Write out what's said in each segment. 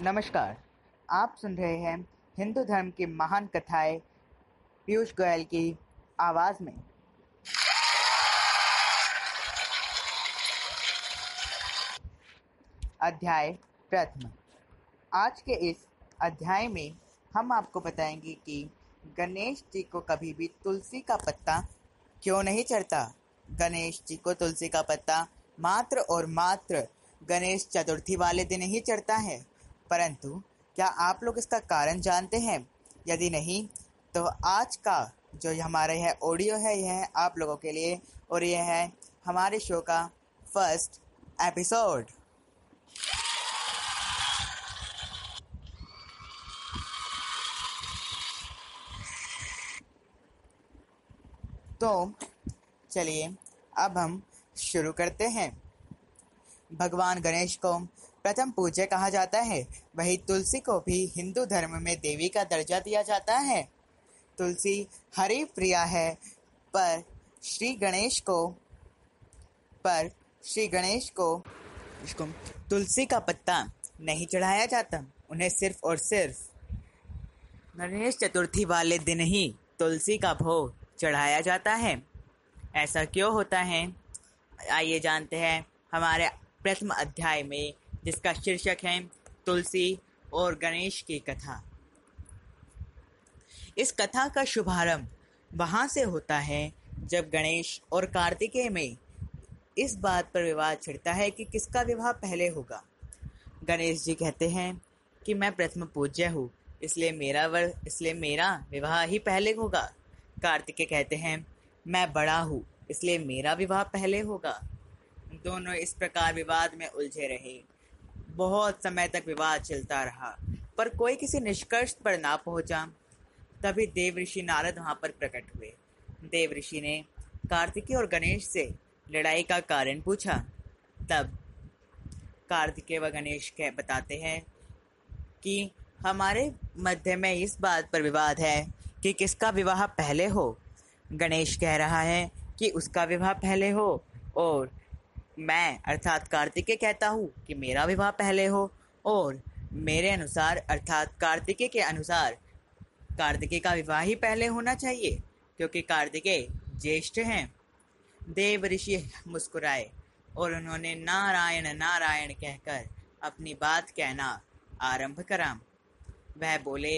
नमस्कार। आप सुन रहे हैं हिंदू धर्म की महान कथाएँ पीयूष गोयल की आवाज़ में। अध्याय प्रथम। आज के इस अध्याय में हम आपको बताएँगे कि गणेश जी को कभी भी तुलसी का पत्ता क्यों नहीं चढ़ता? गणेश जी को तुलसी का पत्ता मात्र और मात्र गणेश चतुर्थी वाले दिन ही चढ़ता है। परंतु, क्या आप लोग इसका कारण जानते हैं? यदि नहीं तो आज का जो हमारा यह ऑडियो है, यह है आप लोगों के लिए और यह है हमारे शो का फ़र्स्ट एपिसोड तो चलिए, अब हम शुरू करते हैं। भगवान गणेश को प्रथम पूज्य कहा जाता है। वही तुलसी को भी हिंदू धर्म में देवी का दर्जा दिया जाता है। तुलसी हरि प्रिया है पर श्री गणेश को, पर श्री गणेश को, इसको तुलसी का पत्ता नहीं चढ़ाया जाता। उन्हें सिर्फ़ और सिर्फ़ गणेश चतुर्थी वाले दिन ही तुलसी का भोग चढ़ाया जाता है। ऐसा क्यों होता है? आइए जानते हैं हमारे प्रथम अध्याय में जिसका शीर्षक है तुलसी और गणेश की कथा। इस कथा का शुभारंभ वहाँ से होता है जब गणेश और कार्तिकेय में इस बात पर विवाद छिड़ता है कि किसका विवाह पहले होगा। गणेश जी कहते हैं कि मैं प्रथम पूज्य हूँ, इसलिए मेरा वर, इसलिए मेरा विवाह ही पहले होगा। कार्तिकेय कहते हैं, मैं बड़ा हूँ, इसलिए मेरा विवाह पहले होगा। दोनों इस प्रकार विवाद में उलझे रहे। बहुत समय तक विवाद चलता रहा, पर कोई किसी निष्कर्ष पर ना पहुँचा। तभी देव ऋषि नारद वहाँ पर प्रकट हुए। देव ऋषि ने कार्तिकेय और गणेश से लड़ाई का कारण पूछा। तब कार्तिकेय व गणेश कह बताते हैं कि हमारे मध्य में इस बात पर विवाद है कि किसका विवाह पहले हो। गणेश कह रहा है कि उसका विवाह पहले हो और मैं, अर्थात कार्तिकेय, कहता हूँ कि मेरा विवाह पहले हो और मेरे अनुसार, अर्थात कार्तिकेय के अनुसार, कार्तिकेय का विवाह ही पहले होना चाहिए, क्योंकि कार्तिकेय ज्येष्ठ हैं। देव ऋषि मुस्कुराए और उन्होंने नारायण नारायण कहकर अपनी बात कहना आरंभ करा। वह बोले,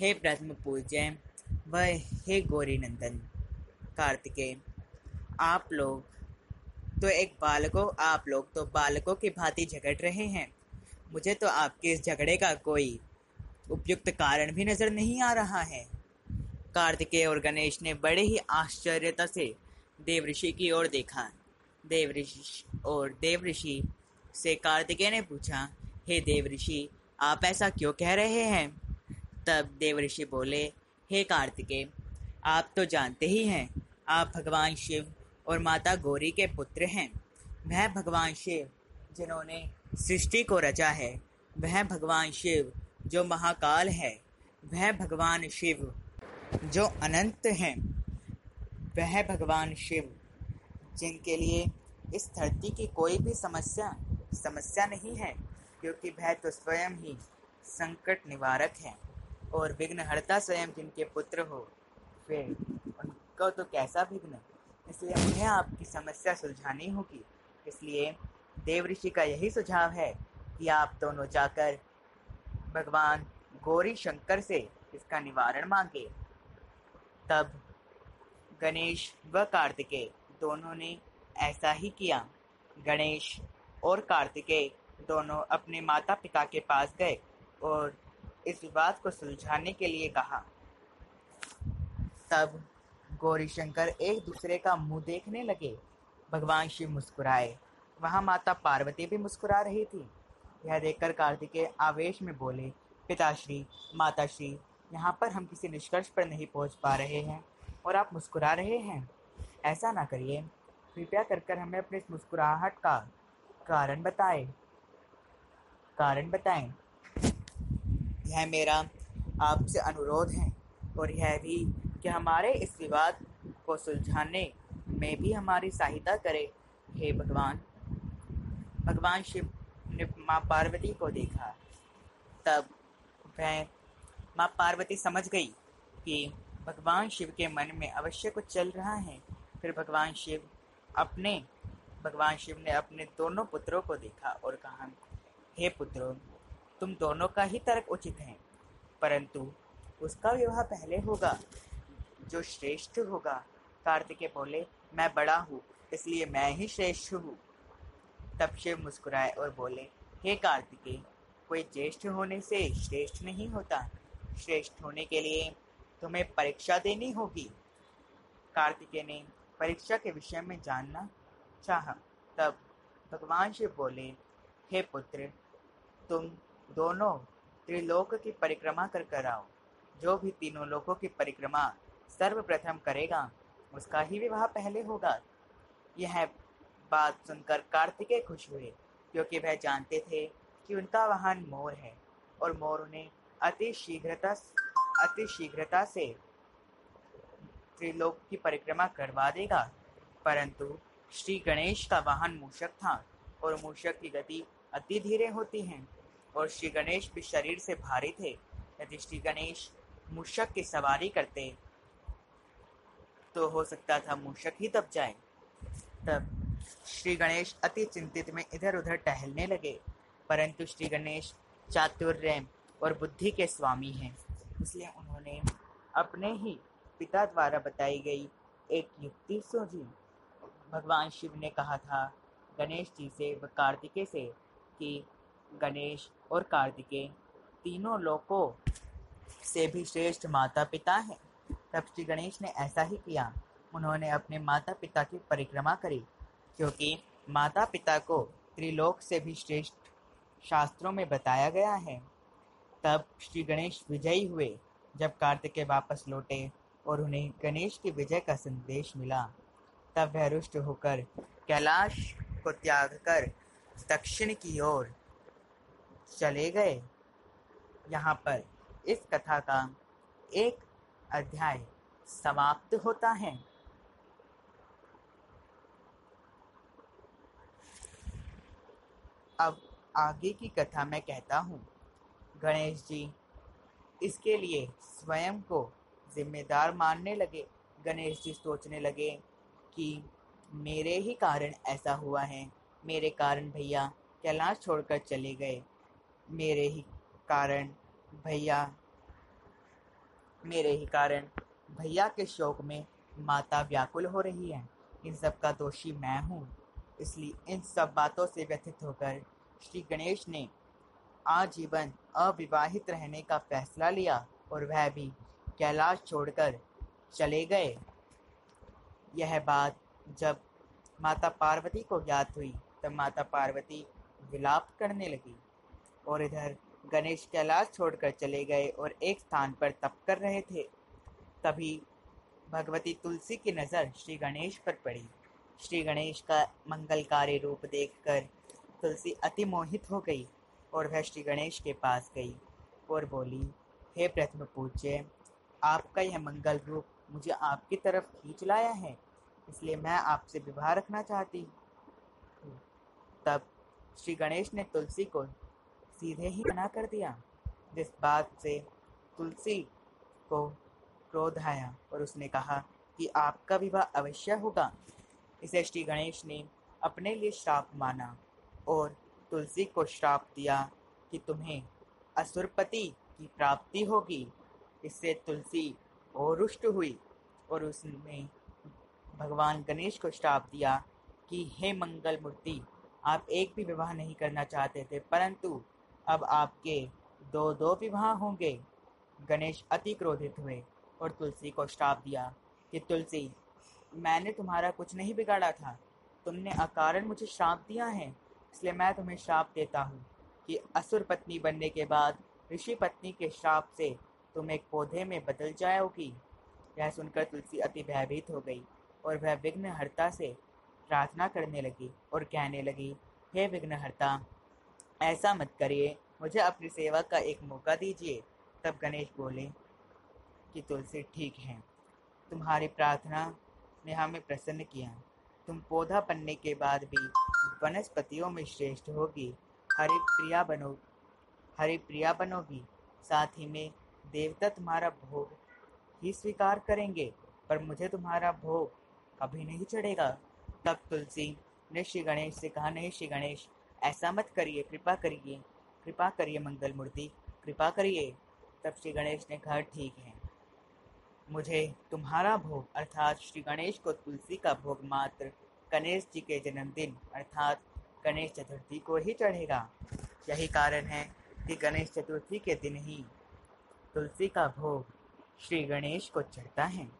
हे प्रथम पूज्य, वह हे गौरी नंदन कार्तिकेय, आप लोग तो एक बालकों, आप लोग तो बालकों की भांति झगड़ रहे हैं। मुझे तो आपके इस झगड़े का कोई उपयुक्त कारण भी नज़र नहीं आ रहा है। कार्तिकेय और गणेश ने बड़े ही आश्चर्यता से देव ऋषि की ओर देखा। देव ऋषि और देव ऋषि से कार्तिकेय ने पूछा, हे देव ऋषि आप ऐसा क्यों कह रहे हैं? तब देव ऋषि बोले, हे कार्तिकेय, आप तो जानते ही हैं, आप भगवान शिव और माता गौरी के पुत्र हैं। वह भगवान शिव, जिन्होंने सृष्टि को रचा है। वह भगवान शिव, जो महाकाल है। वह भगवान शिव, जो अनंत हैं। वह भगवान शिव, जिनके लिए इस धरती की कोई भी समस्या समस्या नहीं है, क्योंकि वह तो स्वयं ही संकट निवारक है और विघ्नहर्ता स्वयं जिनके पुत्र हो फिर उनको तो कैसा विघ्न? इसलिए उन्हें आपकी समस्या सुलझानी होगी। इसलिए देव ऋषि का यही सुझाव है कि आप दोनों जाकर भगवान गौरी शंकर से इसका निवारण मांगे। तब गणेश व कार्तिकेय दोनों ने ऐसा ही किया। गणेश और कार्तिकेय दोनों अपने माता पिता के पास गए और इस विवाद को सुलझाने के लिए कहा। तब गौरीशंकर एक दूसरे का मुँह देखने लगे। भगवान शिव मुस्कुराए। वहाँ माता पार्वती भी मुस्कुरा रही थी। यह देखकर कार्तिकेय आवेश में बोले, पिताश्री, माताश्री, यहाँ पर हम किसी निष्कर्ष पर नहीं पहुँच पा रहे हैं और आप मुस्कुरा रहे हैं। ऐसा ना करिए। कृपया कर कर हमें अपनी इस मुस्कुराहट का कारण बताएँ। कारण बताएँ। यह मेरा आपसे अनुरोध है और यह भी कि हमारे इस विवाद को सुलझाने में भी हमारी सहायता करे। हे भगवान। भगवान शिव ने माँ पार्वती को देखा। तब वह माँ पार्वती समझ गई कि भगवान शिव के मन में अवश्य कुछ चल रहा है। फिर भगवान शिव अपने, भगवान शिव ने अपने दोनों पुत्रों को देखा और कहा, हे पुत्रों, तुम दोनों का ही तर्क उचित है, परंतु उसका विवाह पहले होगा। जो श्रेष्ठ होगा। कार्तिकेय बोले, मैं बड़ा हूँ, इसलिए मैं ही श्रेष्ठ हूँ। तब शिव मुस्कुराए और बोले, हे कार्तिकेय कोई ज्येष्ठ होने से श्रेष्ठ नहीं होता। श्रेष्ठ होने के लिए तुम्हें परीक्षा देनी होगी। कार्तिकेय ने परीक्षा के विषय में जानना चाहा। तब भगवान शिव बोले, हे पुत्र, तुम दोनों त्रिलोक की परिक्रमा कर कर आओ। जो भी तीनों लोकों की परिक्रमा सर्वप्रथम करेगा, उसका ही विवाह पहले होगा। यह बात सुनकर कार्तिकेय खुश हुए, क्योंकि वह जानते थे कि उनका वाहन मोर है, और मोर उन्हें अति शीघ्रता अति शीघ्रता से त्रिलोक की परिक्रमा करवा देगा। परंतु श्री गणेश का वाहन मूषक था, और मूषक की गति अति धीरे होती है, और श्री गणेश भी शरीर से भारी थे। यदि श्री गणेश मूषक की सवारी करते तो हो सकता था मूषक ही दब जाए। तब श्री गणेश अति चिंतित में इधर उधर टहलने लगे, परंतु श्री गणेश चातुर्य और बुद्धि के स्वामी हैं, इसलिए उन्होंने अपने ही पिता द्वारा बताई गई एक युक्ति सोची भगवान शिव ने कहा था गणेश जी से व कार्तिकेय से कि गणेश और कार्तिकेय तीनों लोगों से भी श्रेष्ठ माता पिता हैं। तब श्री गणेश ने ऐसा ही किया। उन्होंने अपने माता पिता की परिक्रमा करी, क्योंकि माता पिता को त्रिलोक से भी श्रेष्ठ शास्त्रों में बताया गया है। तब श्री गणेश विजयी हुए, जब कार्तिकेय वापस लौटे और उन्हें गणेश की विजय का संदेश मिला। तब वह रुष्ट होकर कैलाश को त्याग कर दक्षिण की ओर चले गए। यहाँ पर इस कथा का एक अध्याय समाप्त होता है। अब आगे की कथा मैं कहता हूँ। गणेश जी इसके लिए स्वयं को जिम्मेदार मानने लगे। गणेश जी सोचने लगे कि मेरे ही कारण ऐसा हुआ है। मेरे कारण भैया कैलाश छोड़कर चले गए। मेरे ही कारण भैया मेरे ही कारण भैया के शोक में माता व्याकुल हो रही है। इन सब का दोषी मैं हूँ। इसलिए इन सब बातों से व्यथित होकर श्री गणेश ने आजीवन अविवाहित रहने का फैसला लिया और वह भी कैलाश छोड़कर चले गए। यह बात जब माता पार्वती को ज्ञात हुई, तब माता पार्वती विलाप करने लगी और इधर गणेश कैलाश छोड़कर चले गए और एक स्थान पर तप कर रहे थे। तभी भगवती तुलसी की नज़र श्री गणेश पर पड़ी। श्री गणेश का मंगलकारी रूप देखकर तुलसी अति मोहित हो गई और वह श्री गणेश के पास गई और बोली, हे प्रथम पूज्य, आपका यह मंगल रूप मुझे आपकी तरफ़ खींच लाया है, इसलिए मैं आपसे विवाह रखना चाहती हूँ। तब श्री गणेश ने तुलसी को सीधे ही मना कर दिया। जिस बात से तुलसी को क्रोध आया और उसने कहा कि आपका विवाह अवश्य होगा, इसे श्री गणेश ने अपने लिए श्राप माना और तुलसी को श्राप दिया कि तुम्हें असुरपति की प्राप्ति होगी। इससे तुलसी और रुष्ट हुई और उसने भगवान गणेश को श्राप दिया कि, हे मंगल मूर्ति आप एक भी विवाह नहीं करना चाहते थे, परंतु अब आपके दो दो विवाह होंगे। गणेश अति क्रोधित हुए और तुलसी को श्राप दिया कि, तुलसी, मैंने तुम्हारा कुछ नहीं बिगाड़ा था। तुमने अकारण मुझे श्राप दिया है, इसलिए मैं तुम्हें श्राप देता हूँ कि असुर पत्नी बनने के बाद ऋषि पत्नी के श्राप से तुम एक पौधे में बदल जाओगी। यह सुनकर तुलसी अति भयभीत हो गई और वह विघ्नहर्ता से प्रार्थना करने लगी और कहने लगी, हे विघ्नहर्ता ऐसा मत करिए। मुझे अपनी सेवा का एक मौका दीजिए। तब गणेश बोले कि तुलसी ठीक है। तुम्हारी प्रार्थना ने हमें प्रसन्न किया। तुम पौधा बनने के बाद भी वनस्पतियों में श्रेष्ठ होगी। हरि प्रिया बनो, हरिप्रिया बनोगी। साथ ही में देवता तुम्हारा भोग ही स्वीकार करेंगे, पर मुझे तुम्हारा भोग कभी नहीं चढ़ेगा। तब तुलसी ने श्री गणेश से कहा, नहीं श्री गणेश ऐसा मत करिए, कृपा करिए कृपा करिए मंगल मूर्ति, कृपा करिए। तब श्री गणेश ने कहा, ठीक है। मुझे तुम्हारा भोग, अर्थात श्री गणेश को तुलसी का भोग मात्र, गणेश जी के जन्मदिन, अर्थात गणेश चतुर्थी को ही चढ़ेगा। यही कारण है कि गणेश चतुर्थी के दिन ही तुलसी का भोग श्री गणेश को चढ़ता है।